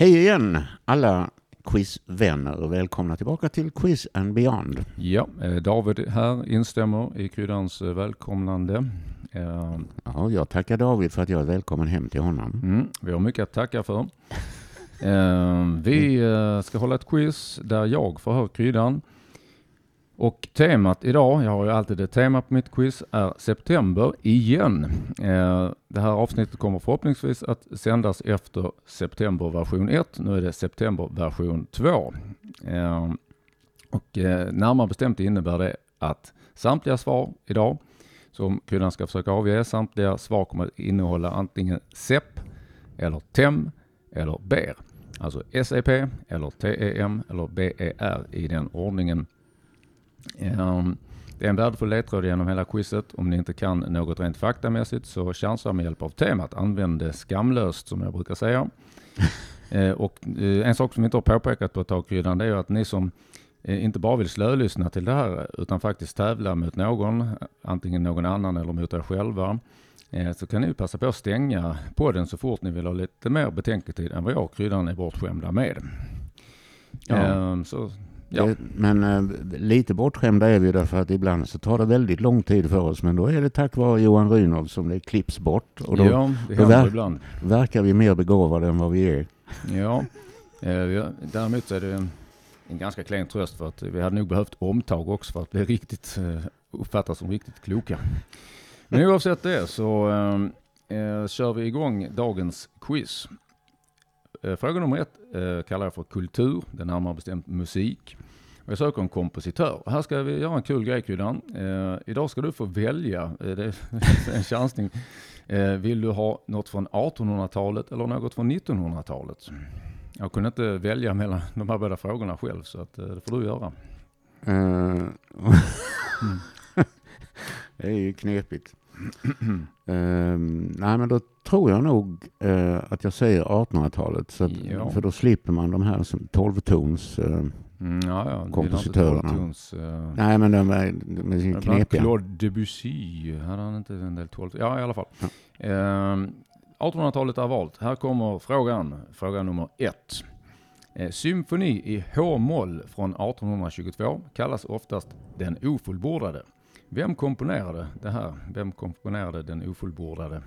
Hej igen alla quizvänner och välkomna tillbaka till Quiz and Beyond. Ja, eh, David här instämmer i kryddans eh, välkomnande. Eh, Ja, jag tackar David för att jag är välkommen hem till honom. Mm, vi har mycket att tacka för. Vi ska hålla ett quiz där jag förhör kryddan. Och temat idag, jag har ju alltid ett tema på mitt quiz, är september igen. Eh, det här avsnittet kommer förhoppningsvis att sändas efter september version 1. Nu är det september version 2. Eh, och eh, närmare bestämt innebär det att samtliga svar idag som kunden ska försöka avge, samtliga svar kommer att innehålla antingen SEP eller TEM eller BER. Alltså SEP eller TEM eller BER i den ordningen. Ehm, Det är en värdefull ledtråd genom hela quizet. Om ni inte kan något rent faktamässigt så chansa med hjälp av temat. Använd det skamlöst som jag brukar säga. Eh, Och eh, en sak som vi inte har påpekat på ett tag kryddan det är att ni som eh, inte bara vill slölyssna till det här utan faktiskt tävla mot någon, antingen någon annan eller mot er själva, så kan ni passa på att stänga podden så fort ni vill ha lite mer betänketid än vad jag och kryddan är bortskämda med. Ja. Ehm, Så, ja. Det, men eh, lite bortskämda är vi därför att ibland så tar det väldigt lång tid för oss. Men då är det tack vare Johan Rynolf som det klipps bort. Och då ja, det då ver- ibland. verkar vi mer begåvade än vad vi är. Ja, eh, däremot är det en, en ganska klen tröst för att vi hade nog behövt omtag också för att bli riktigt eh, uppfattas som riktigt kloka. Men oavsett det så eh, eh, kör vi igång dagens quiz. Eh, fråga nummer ett eh, kallar jag för kultur, det är närmare bestämt musik. Jag söker en kompositör. Här ska vi göra en kul grej Kryddan. Eh, idag ska du få välja, det är en chansning. Vill du ha något från 1800-talet eller något från 1900-talet? Jag kunde inte välja mellan de här båda frågorna själv så att, det får du göra. Eh, det är ju knepigt. Ehm, nej, men då tror jag nog eh, att jag säger 1800-talet. Så att, Ja. För då slipper man de här som 12-tons... eh, Mm, ja, ja. Kompositörerna. Tons, uh, nej, men de är, de är knepiga. Claude Debussy, hade han inte en del 12? Ja, i alla fall. Ehm, 1800-talet är valt. Här kommer frågan, fråga nummer ett. Eh, symfoni i H-moll från 1822 kallas oftast den ofullbordade. Vem komponerade det här? Vem komponerade den ofullbordade?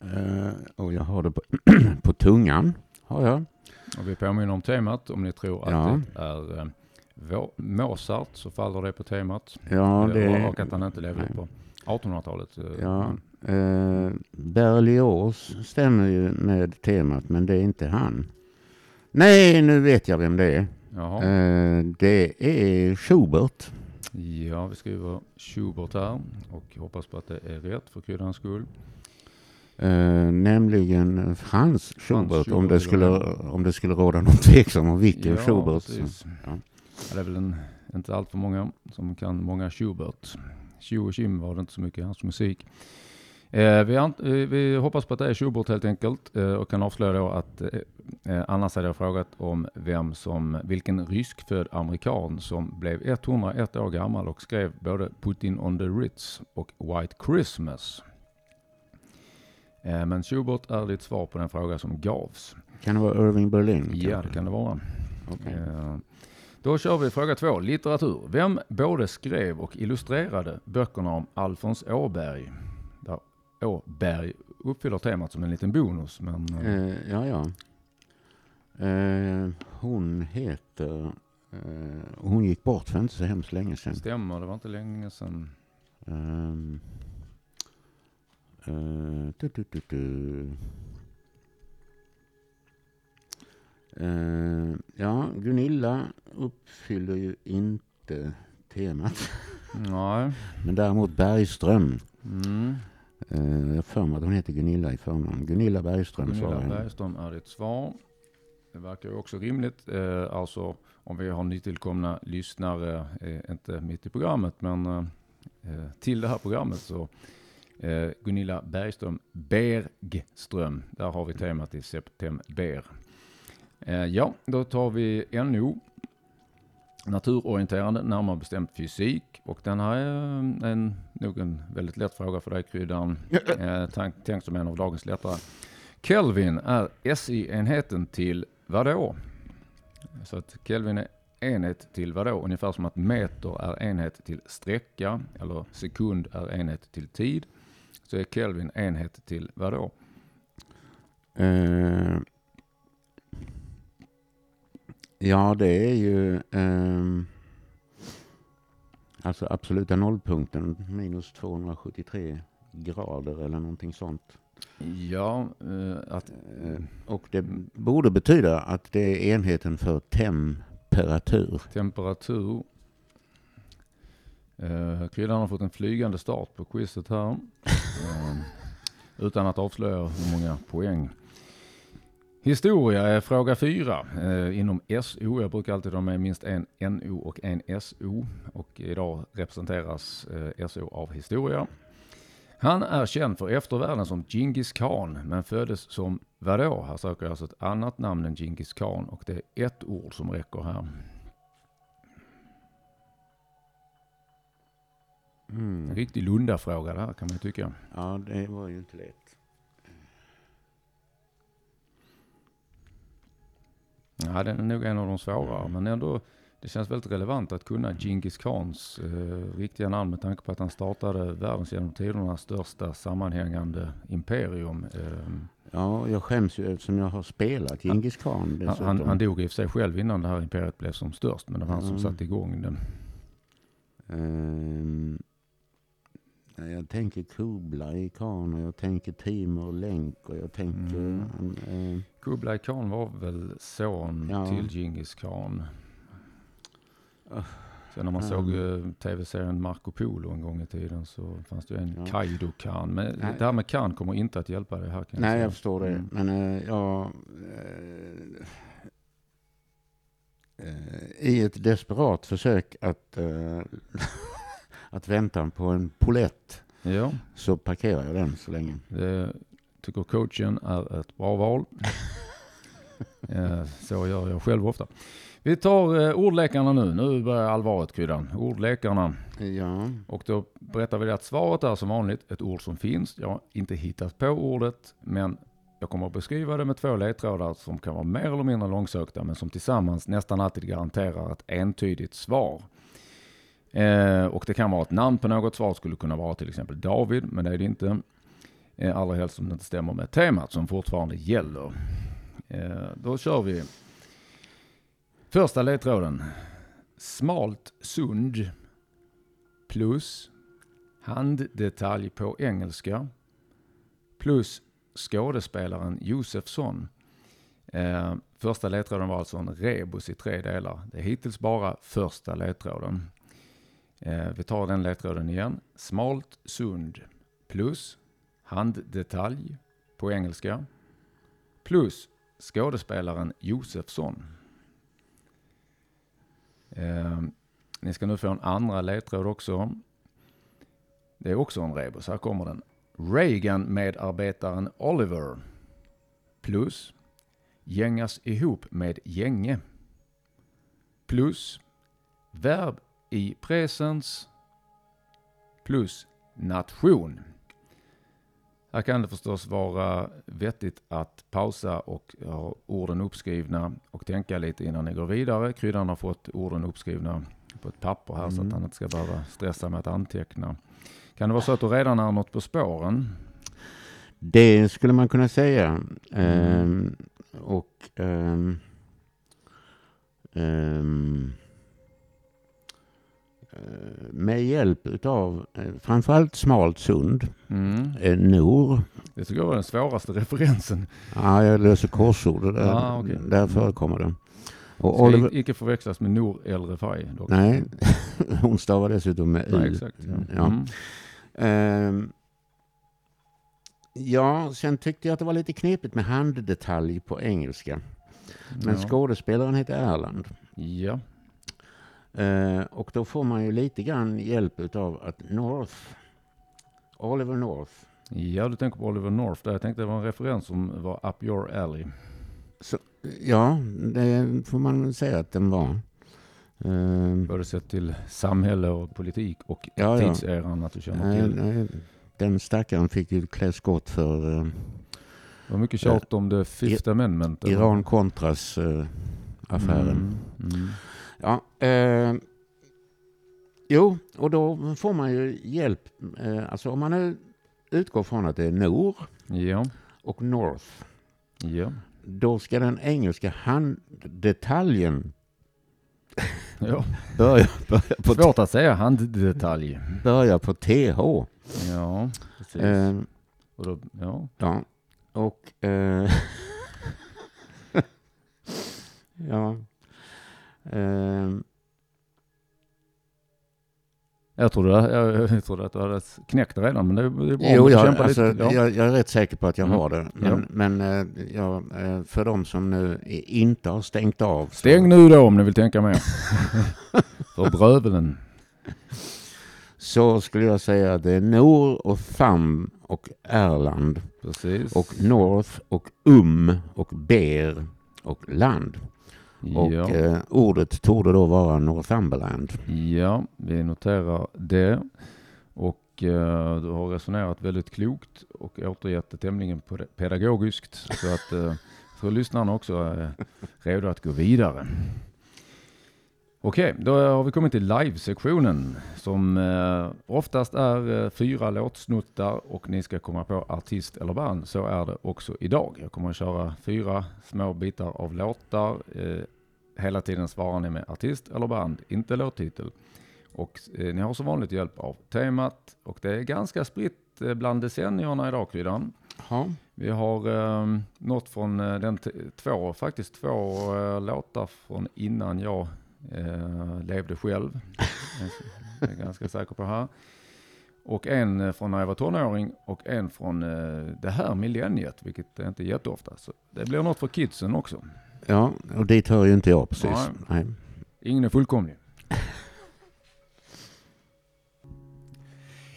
Eh, och jag har det på, på tungan. Har jag. Och vi påminner om temat. Om ni tror att Ja. det är eh, Mozart så faller det på temat. Ja, det, Och att han inte levde på 1800-talet. eh, ja, eh, Berlioz stämmer ju med temat, men det är inte han. Nej, nu vet jag vem det är. Eh, det är Schubert. Ja, vi skriver Schubert här och hoppas på att det är rätt för kryddans skull. Eh, nämligen Frans Schubert, om, Schubert, det ja. skulle, om det skulle råda någon tveksam om vilken Ja, Schubert. Ja. Ja, Det är väl en, inte allt för många som kan många Schubert. Tjo och Kim var det inte så mycket i hans musik. Eh, vi, eh, vi hoppas på att det är Schubert helt enkelt eh, och kan avslöja då att eh, eh, annars hade jag frågat om vem som, vilken ryskfödd amerikan som blev 101 år gammal och skrev både Putin on the Ritz och White Christmas. Eh, men Schubert är ditt svar på den fråga som gavs. Kan det vara Irving Berlin? Ja, det kan det vara. Okej. Eh, Då kör vi fråga två, litteratur. Vem både skrev och illustrerade böckerna om Alfons Åberg? Åberg uppfyller temat som en liten bonus, men eh, Eh, ja, ja. Eh, hon heter... Eh, hon gick bort för inte så hemskt länge sedan. stämmer, det var inte länge sedan. Um, du, du, du, du. Eh, ja, Gunilla uppfyller ju inte temat. Nej. Men däremot Bergström. Mm. Eh, jag har för mig att hon heter Gunilla i förnamn. Gunilla Bergström Gunilla. Bergström är ditt svar. Det verkar ju också rimligt. Eh, alltså om vi har nytillkomna lyssnare, eh, inte mitt i programmet, men eh, till det här programmet så eh, Gunilla Bergström Bergström. Där har vi temat i september. Ja, då tar vi NO. Naturorienterande, närmare bestämt fysik. Och den här är eh, en, nog en väldigt lätt fråga för dig Kryddan. Eh, tänk, tänk som en av dagens lättare. Kelvin är SI-enheten till vadå? Så att Kelvin är enhet till vadå? Ungefär som att meter är enhet till sträcka eller sekund är enhet till tid. Så är Kelvin enhet till vadå? Eh, ja, det är ju eh, alltså absoluta nollpunkten minus 273 grader eller någonting sånt. Ja, eh, att, Eh, och det borde betyda att det är enheten för temperatur. temperatur. Eh, Kryddan har fått en flygande start på quizet här. Eh, utan att avslöja hur många poäng. Historia är fråga fyra eh, inom SO. Jag brukar alltid ha med minst en NO och en SO. Och idag representeras eh, SO av historia. Han är känd för eftervärlden som Genghis khan, men föddes som vadå? Här söker jag alltså ett annat namn än Genghis khan och det är ett ord som räcker här. En Mm. riktig Lunda-fråga det här kan man ju tycka. Ja, det var ju inte lätt. Ja, den är nog en av de svårare, men ändå det känns väldigt relevant att kunna Genghis khans eh, riktiga namn med tanke på att han startade världens genom tiderna största sammanhängande imperium. Eh, Ja, jag skäms ju eftersom jag har spelat Djingis khan han, dessutom. han, han dog i och för sig själv innan det här imperiet blev som störst, men det var han som Mm. satte igång. Ehm, ja, jag tänker Kublai Khan och jag tänker Timor Länk och jag tänker... Mm. eh, Kublai Khan var väl son Ja. till Genghis khan. Ah. Sen när man Ja. såg eh, tv-serien Marco Polo en gång i tiden så fanns det ju en Ja. Kaido Khan. Men Nej. det här med Khan kommer inte att hjälpa dig här kan nej, säga. jag förstår det. Mm. Men eh, jag... eh, eh, I ett desperat försök att, eh, att vänta på en polett Ja, så parkerar jag den så länge. det tycker coachen är ett bra val. Eh, så gör jag själv ofta. Vi tar eh, ordlekarna nu. Nu börjar allvaret kryddan. Ordlekarna. Ja, Och då berättar vi att svaret är som vanligt ett ord som finns. Jag har inte hittat på ordet, men jag kommer att beskriva det med två ledtrådar som kan vara mer eller mindre långsökta, men som tillsammans nästan alltid garanterar ett entydigt svar. Eh, och det kan vara ett namn på något. Svar skulle kunna vara till exempel David, men det är det inte. Eh, allra helst om det inte stämmer med temat som fortfarande gäller. Eh, då kör vi. Första ledtråden. Smalt sund plus handdetalj på engelska plus skådespelaren Josefsson. Eh, första ledtråden var alltså en rebus i tre delar. Det är hittills bara första ledtråden. Eh, vi tar den ledtråden igen. Smalt sund plus handdetalj på engelska plus skådespelaren Josefsson. Eh, ni ska nu få en andra ledtråd också. Det är också en rebus. Här kommer den. Reagan-medarbetaren Oliver plus gängas ihop med gänge plus verb i presens plus nation. Här kan det förstås vara vettigt att pausa och ha orden uppskrivna och tänka lite innan ni går vidare. Kryddan har fått orden uppskrivna på ett papper här så att Mm. han inte ska behöva stressa med att anteckna. Kan det vara så att du redan är något på spåren? det skulle man kunna säga. Ehm, och ehm, ehm, eh, med hjälp utav eh, framförallt smalt sund, Mm. eh, Nor. Det tycker jag var den svåraste referensen. Ja, jag löser korsord. Där, Ah, okej. där förekommer det. Och Ska Oliver, icke förväxlas med Nour El Refai. dock. nej, hon stavar dessutom med Nej, U. exakt. Ja. Ja. Mm. Ehm, ja, sen tyckte jag att det var lite knepigt med handdetalj på engelska. Men ja. skådespelaren heter Erland. ja. Eh, och då får man ju lite grann hjälp av att North, Oliver North, ja, du tänker på Oliver North där. Jag tänkte det var en referens som var up your alley. ja, det får man säga att den var. Eh, Både sett till samhälle och politik och Ja, ja. tidseran att du känner nej, till. nej, den stackaren fick ju klä skott för, eh, Det var mycket tjat om det Fifth Amendment. Iran-Contras-affären. Mm, mm. Ja, eh, jo, och då får man ju hjälp. Eh, alltså om man nu utgår från att det är Nor Ja, och North, ja, då ska den engelska handdetaljen ja. börja, börja, på, Svårt att säga handdetalj. börja på TH. Ja, precis. Eh, Och då, ja. ja, och... Eh, ja. Eh, Jag trodde, jag, jag trodde att du hade knäckt det redan, men det är, bra Jo, jag, alltså, lite. Ja. jag, jag är rätt säker på att jag Mm. har det. Men, Ja. men eh, ja, eh, för de som nu inte har stängt av. så- Stäng nu då om ni vill tänka mer. För bröveln. Så skulle jag säga att det är Nor och Tham och Erland. Precis. Och North och Um och Ber och Land. Och ja. eh, ordet torde då vara Northumberland. ja, vi noterar det. Och eh, du har resonerat väldigt klokt och återgett det tämligen pe- pedagogiskt. Så att eh, för lyssnarna också är redo att gå vidare. Okej, då har vi kommit till live-sektionen som eh, oftast är eh, fyra låtsnuttar och ni ska komma på artist eller band. Så är det också idag. Jag kommer att köra fyra små bitar av låtar. Eh, hela tiden svarar ni med artist eller band, inte låttitel. Och eh, ni har som vanligt hjälp av temat och det är ganska spritt bland decennierna idag, Kryddan. Ja. Vi har eh, något från den två, faktiskt två låtar från innan jag eh, levde själv. Jag är ganska säker på här. Och en eh, från när jag var tonåring och en från eh, det här millenniet, vilket är inte jätteofta. Så det blir något för kidsen också. ja, och dit hör ju inte jag precis. Nej. Nej. Ingen är fullkomlig.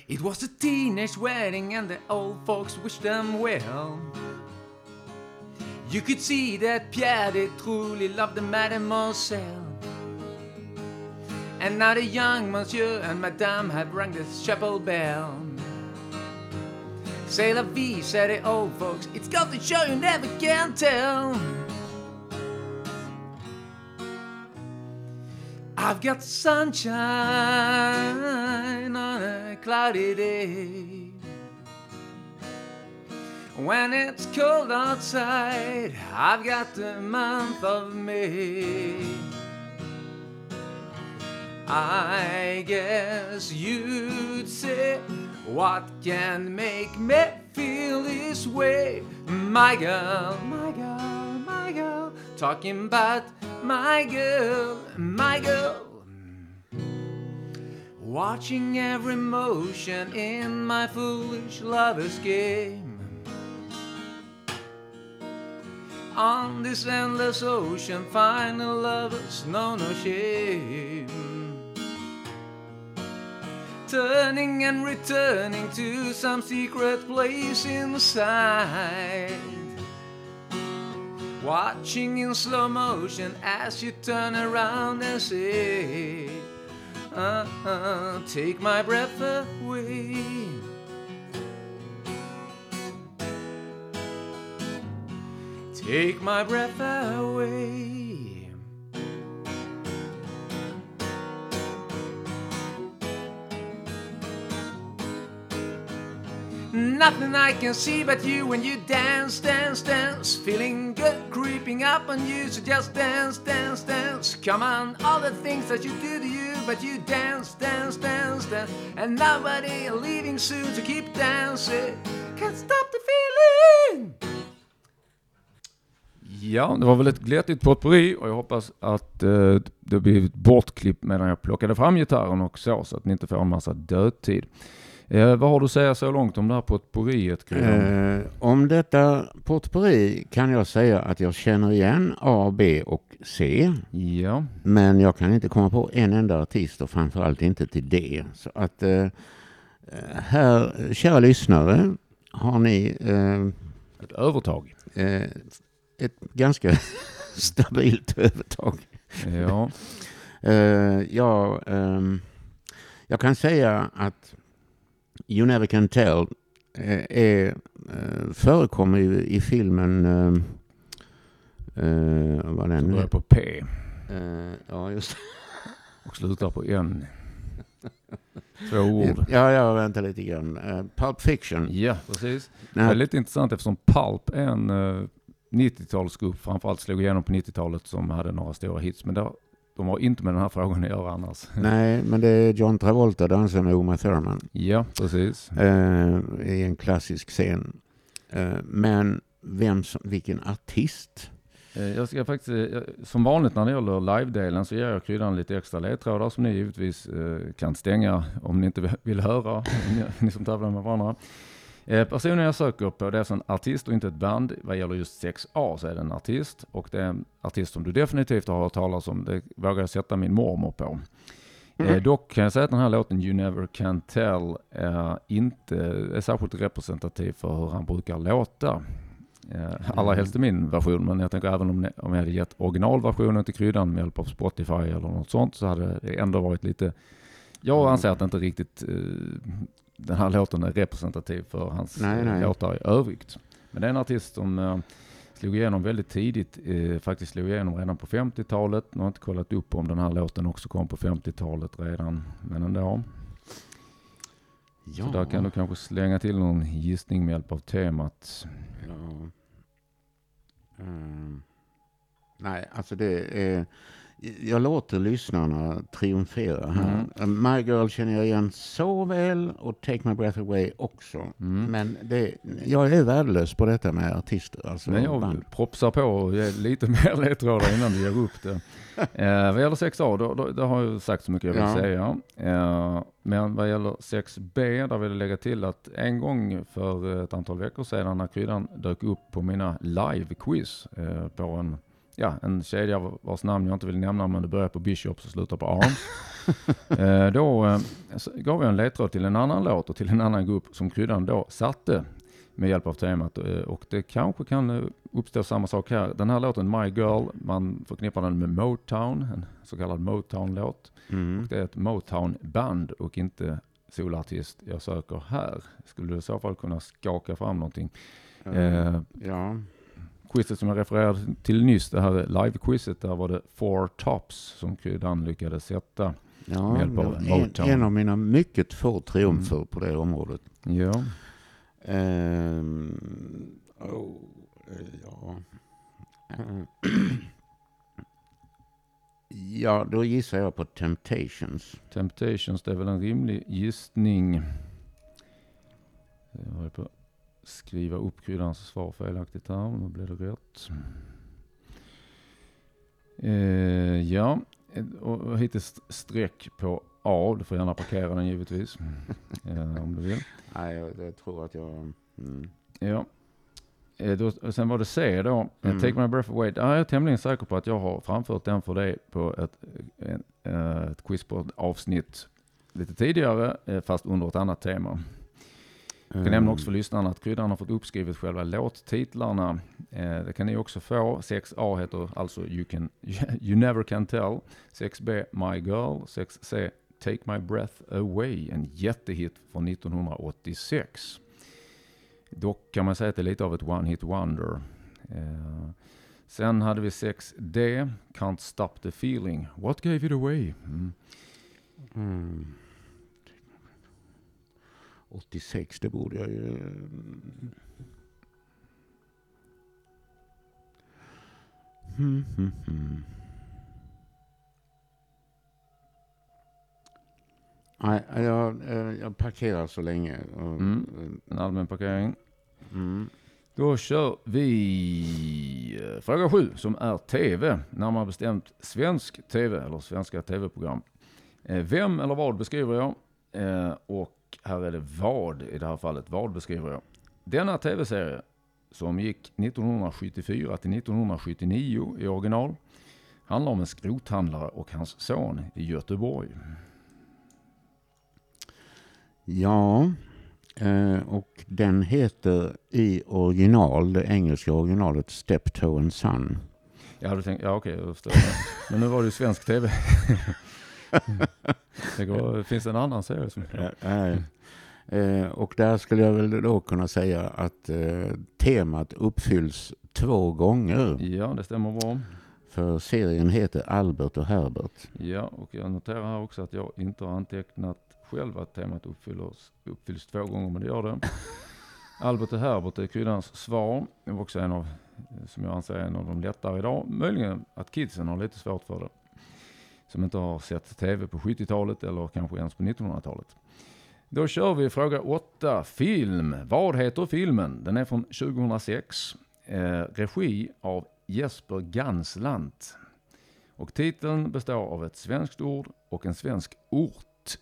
It was a teenage wedding and the old folks wished them well. You could see that Pierre they truly loved the mademoiselle. And now the young monsieur and madame have rung the chapel bell. Say la vie, said the old folks. It's got to show you never can tell. I've got sunshine on a cloudy day. When it's cold outside, I've got the month of May. I guess you'd say, What can make me feel this way? My girl, my girl, my girl, talking about my girl, my girl. Watching every motion in my foolish lover's game. On this endless ocean, final lovers know no shame. Turning and returning to some secret place inside. Watching in slow motion as you turn around and say, uh, uh, Take my breath away. Take my breath away. Nothing I can see but you when you dance, dance, dance. Feeling good creeping up on you, so just dance, dance, dance. Come on, all the things that you do to you, but you dance, dance, dance, dance. And nobody leaving soon to keep dancing. Can't stop the feeling. Ja, det var väl ett glättigt potpurri och jag hoppas att eh, det blivit bortklippt medan jag plockade fram gitarren och så, så att ni inte får en massa dödtid. Eh, vad har du att säga så långt om det här potpourriet, Kryddan? Eh, om detta potpourri kan jag säga att jag känner igen A, B och C. Ja, Men jag kan inte komma på en enda artist och framförallt inte till D. Så att eh, här, kära lyssnare, har ni eh, ett övertag. eh, ett ganska stabilt övertag. Ja, Eh, ja, ehm, jag kan säga att You Never Can Tell är, är, eh, förekommer ju i filmen... eh, eh, vad den Som börjar på P Eh, Ja, just och slutar på N. Två ord. Ja, ja, vänta lite grann. Eh, Pulp Fiction. Ja, precis. Det är lite intressant eftersom Pulp är en eh, 90-talsgrupp, framförallt slog igenom på 90-talet som hade några stora hits. Men det, de har inte med den här frågan att göra annars. nej, men det är John Travolta dansar med Uma Thurman Ja, precis. eh, i en klassisk scen. Eh, men vem som, vilken artist? Eh, Jag ska faktiskt, eh, som vanligt när det gäller live-delen så ger jag kryddan lite extra ledtrådar som ni givetvis eh, kan stänga om ni inte vill höra, ni, ni som tävlar med varandra. Eh, Personen jag söker på det är alltså en artist och inte ett band. Vad gäller just 6A så är det en artist och det är en artist som du definitivt har hört talas om. Det vågar jag sätta min mormor på. Eh, dock kan jag säga att den här låten You Never Can Tell är inte är särskilt representativ för hur han brukar låta. Eh, allra helst i min version, men jag tänker även om, jag hade gett originalversionen till kryddan med hjälp av Spotify eller något sånt så hade det ändå varit lite... Jag Mm. anser att inte riktigt eh, den här låten är representativ för hans Nej, eh, nej. låtar i övrigt. Men det är en artist som eh, slog igenom väldigt tidigt, eh, faktiskt slog igenom redan på 50-talet. Nu har jag inte kollat upp om den här låten också kom på 50-talet redan, men ändå. Ja. Så där kan du kanske slänga till någon gissning med hjälp av temat. Ja. Mm. Nej, alltså det är... Jag låter lyssnarna triumfera här. Mm. My Girl känner jag igen så väl och Take My Breath Away också. Mm. Men det, jag är värdelös på detta med artister, alltså Men jag band. propsar på och ger lite mer ledtrådar innan du ger upp det. Eh, vad gäller 6A, då, då, då har jag sagt så mycket jag vill Ja. säga. Eh, men vad gäller 6B, där vill jag lägga till att en gång för ett antal veckor sedan när kryddan dök upp på mina live-quiz eh, på en, ja, en kedja vars namn jag inte vill nämna, men det börjar på Bishops och slutar på Arms. eh, då eh, gav jag en ledtråd till en annan låt och till en annan grupp som kryddan då satte med hjälp av temat. Eh, Och det kanske kan eh, uppstå samma sak här. Den här låten My Girl, man förknippar den med Motown, en så kallad Motown-låt. Mm. Det är ett Motown-band och inte solartist jag söker här. Skulle du i så fall kunna skaka fram någonting? Eh, Ja. Quizet som jag refererade till nyss, det här live-quizet, där var det Four Tops som kryddan lyckades sätta. Ja, Med hjälp av en. Mm. en av mina mycket få triumfer på det området. Ja, Ehm, oh, ja. Ja, då gissar jag på Temptations. Temptations, det är väl en rimlig gissning. Jag håller på skriva upp kryddans svar felaktigt här, nu blir det rätt. Eh, ja, och hittills streck på A. Du får gärna parkera den givetvis. Eh, om du vill. Nej, jag, jag tror att jag... Mm. Ja. Eh, då, sen var det C då. Eh, Mm. Take My Breath Away. Är jag tämligen säker på att jag har framfört den för dig på ett, en, eh, ett quiz på ett avsnitt lite tidigare, eh, fast under ett annat tema. Jag kan nämna också för lyssnarna att kryddan har fått uppskrivet själva låttitlarna. Eh, det kan ni också få. 6A heter alltså You, can, you Never Can Tell. 6B My Girl. 6C Take My Breath Away. En jättehit från 1986. Dock kan man säga att det är lite av ett one hit wonder. Eh, sen hade vi 6D, Can't Stop The Feeling. What gave it away? Mm. Mm. 86, det borde jag ju... Hmm, hmm, hmm. Nej, jag, eh, jag parkerar så länge. Mm. En allmän parkering. Mm. Då kör vi eh, fråga sju som är TV. Närmare bestämt svensk TV eller svenska TV-program. Eh, Vem eller vad beskriver jag? Och här är det vad i det här fallet. Vad beskriver jag? Denna TV-serie som gick 1974 till 1979 i original handlar om en skrothandlare och hans son i Göteborg. Ja, eh, och den heter i original, det engelska originalet, Steptoe and Son. Jag hade tänkt, ja okej, jag förstår. Men nu var det ju svensk TV. det går, finns en annan serie som... Eh, eh, Eh, och där skulle jag väl då kunna säga att eh, temat uppfylls två gånger. Ja, det stämmer bra. För serien heter Albert och Herbert. Ja, och jag noterar här också att jag inte har antecknat själv att temat uppfylls, uppfylls två gånger, men det gör det. Albert och Herbert är kryddans svar. Det var också en av, som jag anser är en av de lättare idag. Möjligen att kidsen har lite svårt för det. Som inte har sett tv på 70-talet eller kanske ens på 1900-talet. Då kör vi fråga 8. Film. Vad heter filmen? Den är från 2006. Eh, regi av Jesper Ganslant. Och titeln består av ett svenskt ord och en svensk ort.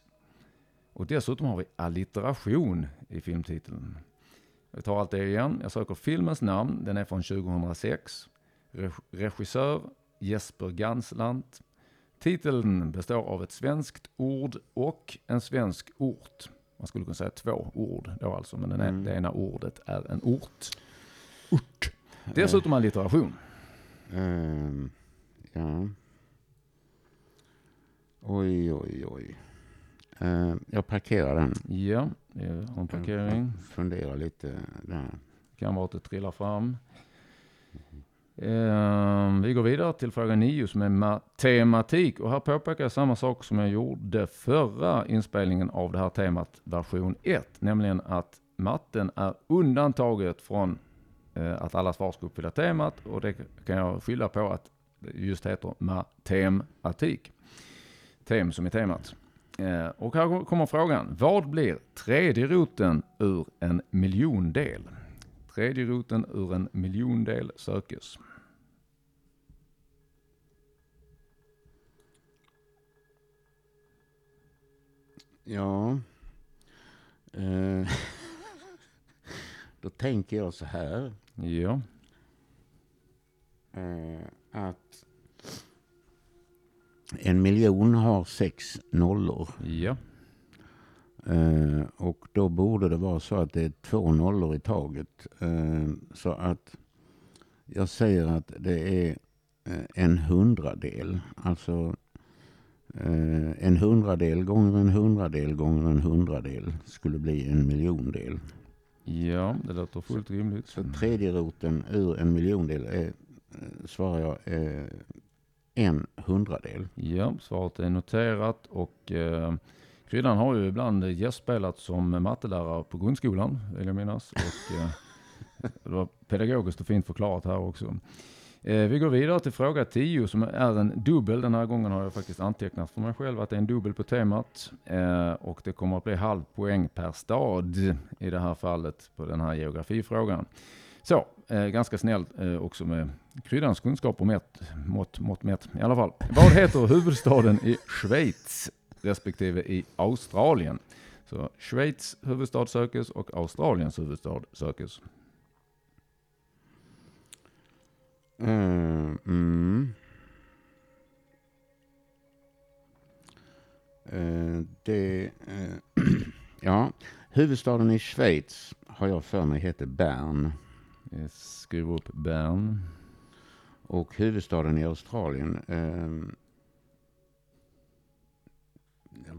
Och dessutom har vi allitteration i filmtiteln. Jag tar allt det igen. Jag söker filmens namn. Den är från 2006. Regissör Jesper Ganslant. Titeln består av ett svenskt ord och en svensk ort. Man skulle kunna säga två ord då alltså, men den Mm. det ena ordet är en ort. Ort. Dessutom allitteration. Ehm, ja. Oj, oj, oj. Ehm, jag parkerar den. Ja, det är en parkering. Funderar lite där. Kan vara att det trillar fram. Ehm, vi går vidare till fråga 9 som är matematik. Och här påpekar jag samma sak som jag gjorde förra inspelningen av det här temat version 1. Nämligen att matten är undantaget från eh, att alla svar ska uppfylla temat. Och det kan jag skylla på att det just heter matematik. Tem som är temat. Eh, och här kommer frågan. Vad blir tredje roten ur en miljondel? Tredje roten ur en miljondel sökes. Ja. Eh, Då tänker jag så här. Ja, Eh, att en miljon har sex nollor. ja, Eh, och då borde det vara så att det är två nollor i taget. Eh, så att jag säger att det är eh, en hundradel. Alltså eh, en hundradel gånger en hundradel gånger en hundradel skulle bli en miljondel. ja, det låter fullt rimligt. Så tredje roten ur en miljondel är, eh, svarar jag, eh, en hundradel. Ja, svaret är noterat och Kryddan har ju ibland gästspelat som mattelärare på grundskolan, vill jag minnas. Och, eh, det var pedagogiskt och fint förklarat här också. Eh, vi går vidare till fråga 10 som är en dubbel. Den här gången har jag faktiskt antecknat för mig själv att det är en dubbel på temat. Eh, och det kommer att bli halv poäng per stad i det här fallet på den här geografifrågan. Så, eh, ganska snällt eh, också med kryddans kunskap och mått, mått mätt. I alla fall. Vad heter huvudstaden i Schweiz respektive i Australien? Så Schweiz huvudstad sökes och Australiens huvudstad sökes. Eh, mm. Eh, det, eh, ja, huvudstaden i Schweiz har jag för mig heter Bern. Jag skriver upp Bern. Och huvudstaden i Australien. Eh,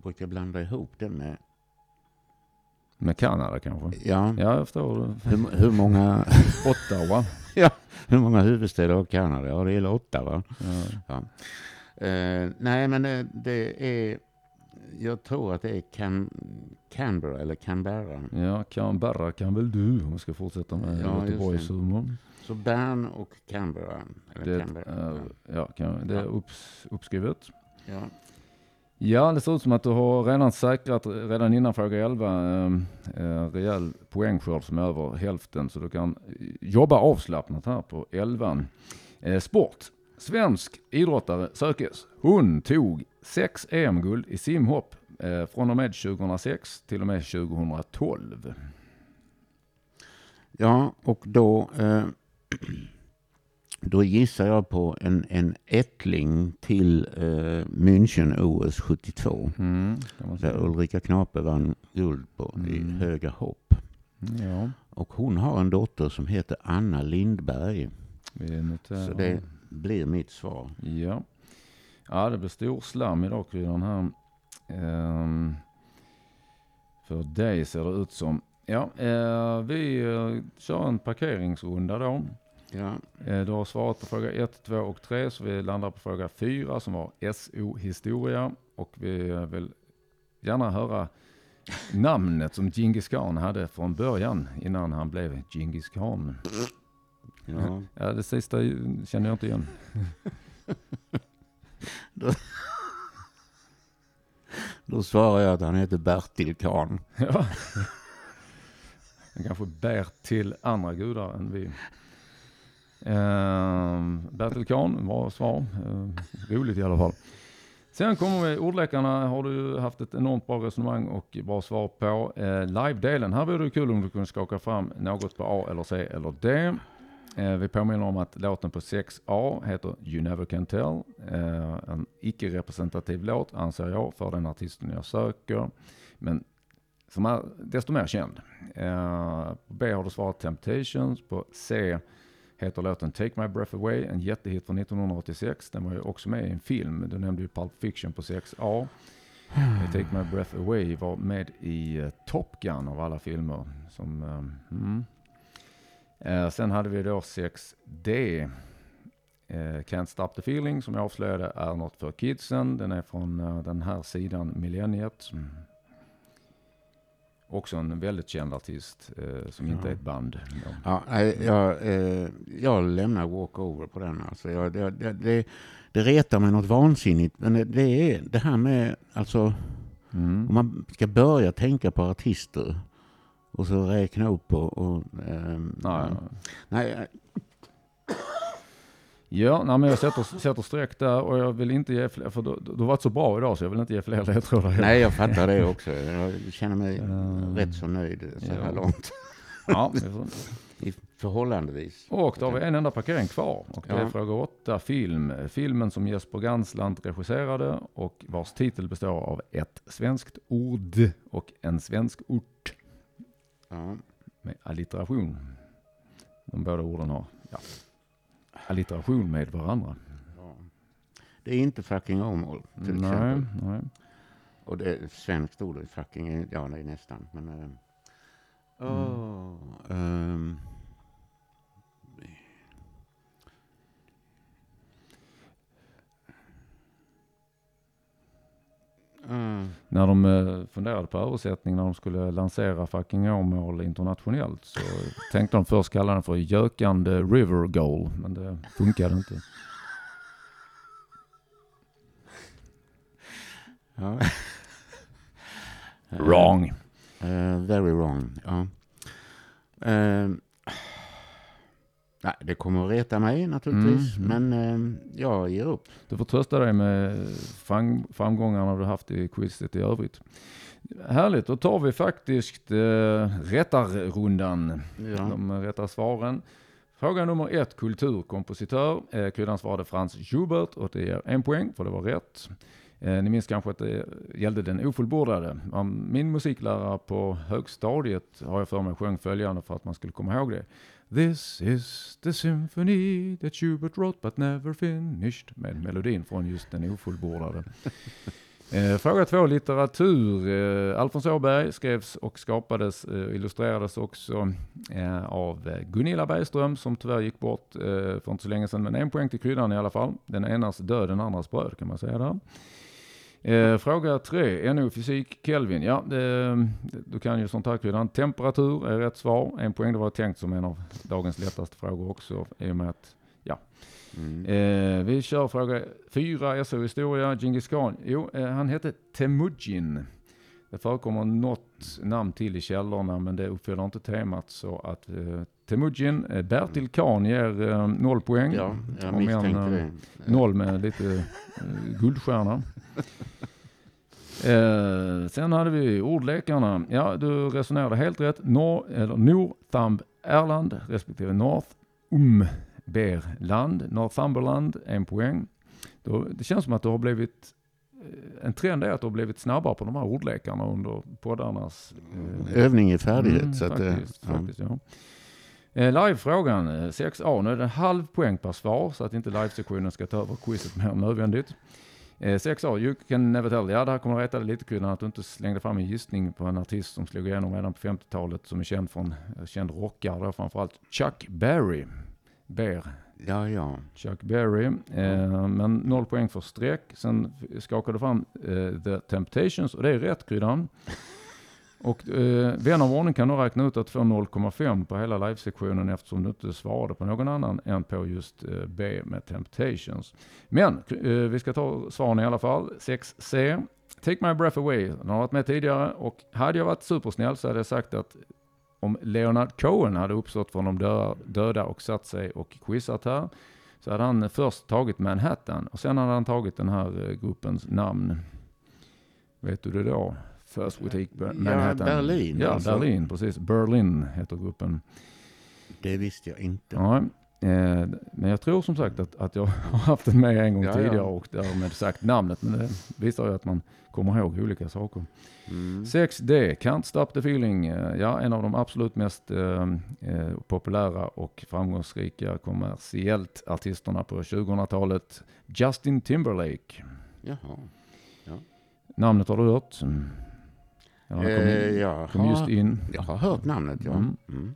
jag brukar blanda ihop den med, Med Kanada kanske? ja, Ja, jag förstår. hur, hur, många, Ottawa. hur många huvudstäder har Kanada? Ja, det är åtta va? Ja. Eh, nej, men det, det är, jag tror att det är Can, Canberra eller Canberra. Ja, Canberra kan väl du om vi ska fortsätta med Ja, Göteborgshumorn. Så Bern och Canberra. Eller Det Canberra. är, ja, kan, det är upps, uppskrivet. ja. Ja, det ser ut som att du har redan säkrat redan innan fråga 11 eh, eh, rejäl poängskörd som är över hälften. Så du kan eh, jobba avslappnat här på 11. Eh, sport. Svensk idrottare sökes. Hon tog sex EM-guld i simhopp eh, från och med 2006 till och med 2012. ja, och då, eh, då gissar jag på en, en ättling till eh, München OS 72. Mm, Där. Ulrika Knape vann guld på i Mm. höga hopp. Ja, Och hon har en dotter som heter Anna Lindberg. vi noterar. Så det blir mitt svar. Ja. ja, det blir stor slam idag kryddan här. Ehm, För dig ser det ut som. Ja, eh, vi eh, kör en parkeringsrunda då. Ja. Eh, du har svarat på fråga 1, 2 och 3 så vi landar på fråga 4 som var SO historia. Och vi vill gärna höra namnet som Djingis khan hade från början innan han blev Djingis khan. ja. Ja, det sista känner jag inte igen. Då svarar jag att han heter Bertil Kahn. Ja. Han kanske bär till andra gudar än vi. Ehm, uh, Bertil Kahn, bra svar. Uh, roligt i alla fall. Sen kommer vi, ordlekarna har du haft ett enormt bra resonemang och bra svar på. Uh, Live-delen, här vore det kul om du kunde skaka fram något på A eller C eller D. Uh, vi påminner om att låten på 6A heter You Never Can Tell. En icke-representativ låt anser jag för den artisten jag söker. Men som är desto mer känd. På B har du svarat Temptations. På C heter låten Take My Breath Away, en jättehit från 1986. Den var ju också med i en film. Du nämnde ju Pulp Fiction på 6A. Eh, Take My Breath Away var med i uh, Top Gun av alla filmer. Som, uh, mm. uh, sen hade vi då 6D. Can't Stop The Feeling som jag avslöjade är något för kidsen. Den är från den här sidan Millenniet. Också en väldigt känd artist eh, som inte Ja. är ett band. Ja, jag, eh, jag lämnar walkover på den. Alltså. Jag, det, det, det, det retar mig något vansinnigt. Men det, det är det här med, alltså, Mm. om man ska börja tänka på artister och så räkna upp och... och ehm, Nej, nej, Ja, nej, men jag sätter, sätter streck där och jag vill inte ge fler, för du, du har varit så bra idag så jag vill inte ge fler ledtrådar. nej, jag fattar det också. Jag känner mig Ehm, rätt så nöjd så här ja. långt. Ja, I förhållandevis. och då har vi en enda parkering kvar och det är Ja. fråga åtta film. Filmen som Jesper Gansland regisserade och vars titel består av ett svenskt ord och en svensk ort Ja. med allitteration. De båda orden har ja, allitteration med varandra. Ja. Det är inte fucking Åmål till nej, exempel. nej. Och det är svenskt ord, fucking, ja det är nästan. Men, åh, ehm, eh, När de eh, funderade på översättning när de skulle lansera fucking Åmål internationellt så tänkte de först kalla den för Gökande River Goal, men det funkade inte. ja. Wrong. Eh, very wrong, ja. Eh, nej, det kommer att reta mig naturligtvis, Mm, men eh, jag ger upp. Du får trösta dig med fram, framgångarna du haft i quizet i övrigt. Härligt, då tar vi faktiskt eh, rättarrundan. Ja. De rätta svaren. Fråga nummer ett, kulturkompositör. Eh, kryddan svarade Frans Schubert och det ger en poäng för det var rätt. Eh, ni minns kanske att det gällde den ofullbordade. Min musiklärare på högstadiet har jag för mig sjöng följande för att man skulle komma ihåg det. This is the symphony that Schubert wrote but never finished. Med melodin från just den ofullbordade. Eh, fråga två, litteratur. Eh, Alfons Åberg skrevs och skapades, eh, illustrerades också eh, av eh, Gunilla Bergström som tyvärr gick bort eh, för inte så länge sedan. Men en poäng till kryddan i alla fall. Den enas död, den andras bröd kan man säga där. Eh, fråga tre, NO fysik, Kelvin. Ja, det, du kan ju sånt här kryddan. Temperatur är rätt svar. En poäng, det var tänkt som en av dagens lättaste frågor också i och med att Mm. Eh, vi kör fråga fyra, SO-historia. Genghis khan. Jo, eh, han hette Temujin. Det förekommer något namn till i källorna, men det uppfyller inte temat. Så att eh, Temujin, eh, Bertil Khan ger eh, noll poäng. Ja, jag Om en, misstänkte eh, det. Noll med lite eh, guldstjärna. Eh, sen hade vi ordlekarna. Ja, du resonerade helt rätt. Nor, eller Northumb Erland respektive North Umberland. Northumberland, en poäng. Då, det känns som att du har blivit eh, en trend är att du har blivit snabbare på de här ordlekarna under poddarnas eh, Övning i färdighet. Mm, så att, eh, faktiskt, ja. faktiskt, ja. Eh, Live-frågan, eh, 6A. Nu är det en halv poäng per svar så att inte live-sektionen ska ta över quizet mer än nödvändigt. Eh, 6A, You can never tell. Ja, det här kommer att rätta dig lite kryddan att du inte slängde fram en gissning på en artist som slog igenom redan på 50-talet som är känd från, eh, känd rockare framförallt. Chuck Berry. Bear. Ja, ja. Chuck Berry. Eh, men noll poäng för streck. Sen skakade du fram eh, The Temptations och det är rätt kryddan. Och eh, vän av ordning kan då räkna ut att få 0,5 på hela livesektionen eftersom du inte svarade på någon annan än på just eh, B med Temptations. Men eh, vi ska ta svaren i alla fall. 6C. Take My Breath Away. Den har varit med tidigare och hade jag varit supersnäll så hade jag sagt att om Leonard Cohen hade uppstått från de dö- döda och satt sig och quizat här så hade han först tagit Manhattan och sen hade han tagit den här eh, gruppens namn. Vet du det då? First we take Ber- Manhattan. Berlin, Ja, alltså. Berlin, precis. Berlin heter gruppen. Det visste jag inte. Ja, eh, men jag tror som sagt att, att jag har haft den med en gång Ja, ja. tidigare och därmed sagt namnet. Men det visar ju att man kommer ihåg olika saker. Mm. 6D, Can't Stop the Feeling. Eh, Ja, en av de absolut mest eh, eh, populära och framgångsrika kommersiellt artisterna på 2000-talet. Justin Timberlake. Jaha. Namnet har du hört? Ja, han kom, Eh, in, jag, kom just in. jag har hört namnet, ja. Mm. Mm.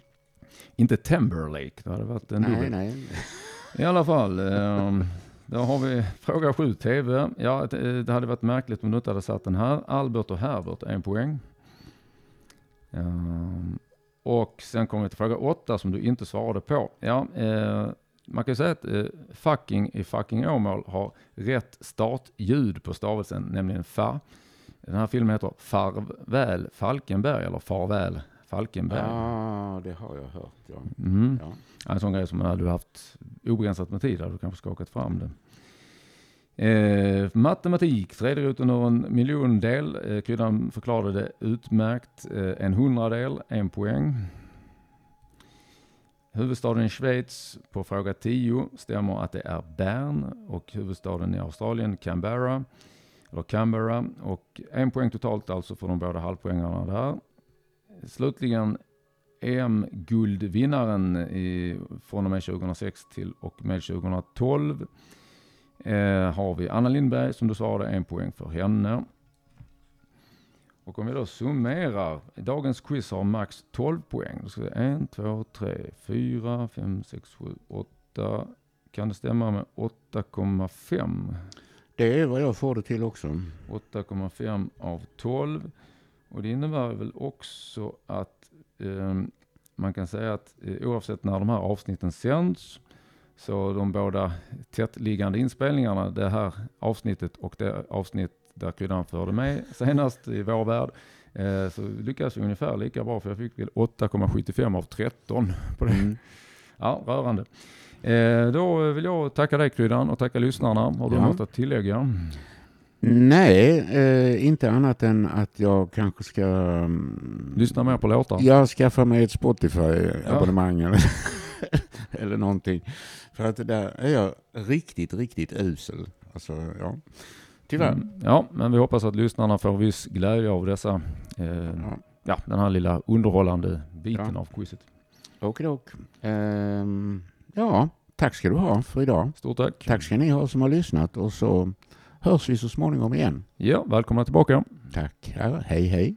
Inte Timberlake, det hade varit en Nej, dubbel. nej. I alla fall, eh, då har vi fråga 7 TV. Ja, det, hade varit märkligt om du inte hade satt den här. Albert och Herbert, en poäng. Ehm, och sen kommer vi till fråga 8 som du inte svarade på. Ja, eh, man kan ju säga att eh, fucking i fucking Åmål har rätt startljud på stavelsen, nämligen fa. Den här filmen heter Farväl Falkenberg, eller Farväl Falkenberg. Ja, det har jag hört, ja. Mm. ja. En sån grej som hade du haft obegränsat med tid hade du kanske skakat fram det. Eh, matematik, tredje roten ur en miljondel. Eh, kryddan förklarade det utmärkt. Eh, en hundradel, en poäng. Huvudstaden i Schweiz på fråga 10 stämmer att det är Bern och huvudstaden i Australien Canberra. Eller Canberra och en poäng totalt alltså för de båda halvpoängarna där. Slutligen EM-guldvinnaren i, från och med 2006 till och med 2012 eh, har vi Anna Lindberg som du svarade en poäng för henne. Och om vi då summerar, dagens quiz har max 12 poäng. Då ska vi 1, 2, 3, 4, 5, 6, 7, 8. Kan det stämma med 8,5? Det är vad jag får det till också. 8,5 av 12. Och det innebär väl också att eh, man kan säga att eh, oavsett när de här avsnitten sänds så de båda tättliggande inspelningarna, det här avsnittet och det avsnitt där kryddan förde med senast i vår värld, eh, så lyckades vi ungefär lika bra för jag fick väl 8,75 av 13 på det. Mm. Ja, rörande. Eh, då vill jag tacka dig kryddan och tacka lyssnarna. Har du Ja. något att tillägga? Nej, eh, inte annat än att jag kanske ska... mm, Lyssna mer på låtar. Jag skaffar mig ett Spotify-abonnemang eller, eller någonting. För att där är jag riktigt, riktigt usel. Alltså, ja. Tyvärr. Mm, ja, men vi hoppas att lyssnarna får viss glädje av dessa, eh, Ja. ja, den här lilla underhållande biten Ja. av quizet. Okidok. Ehm, ja, tack ska du ha för idag. Stort tack. Tack ska ni ha som har lyssnat och så hörs vi så småningom igen. Ja, välkomna tillbaka. Tack. Hej hej.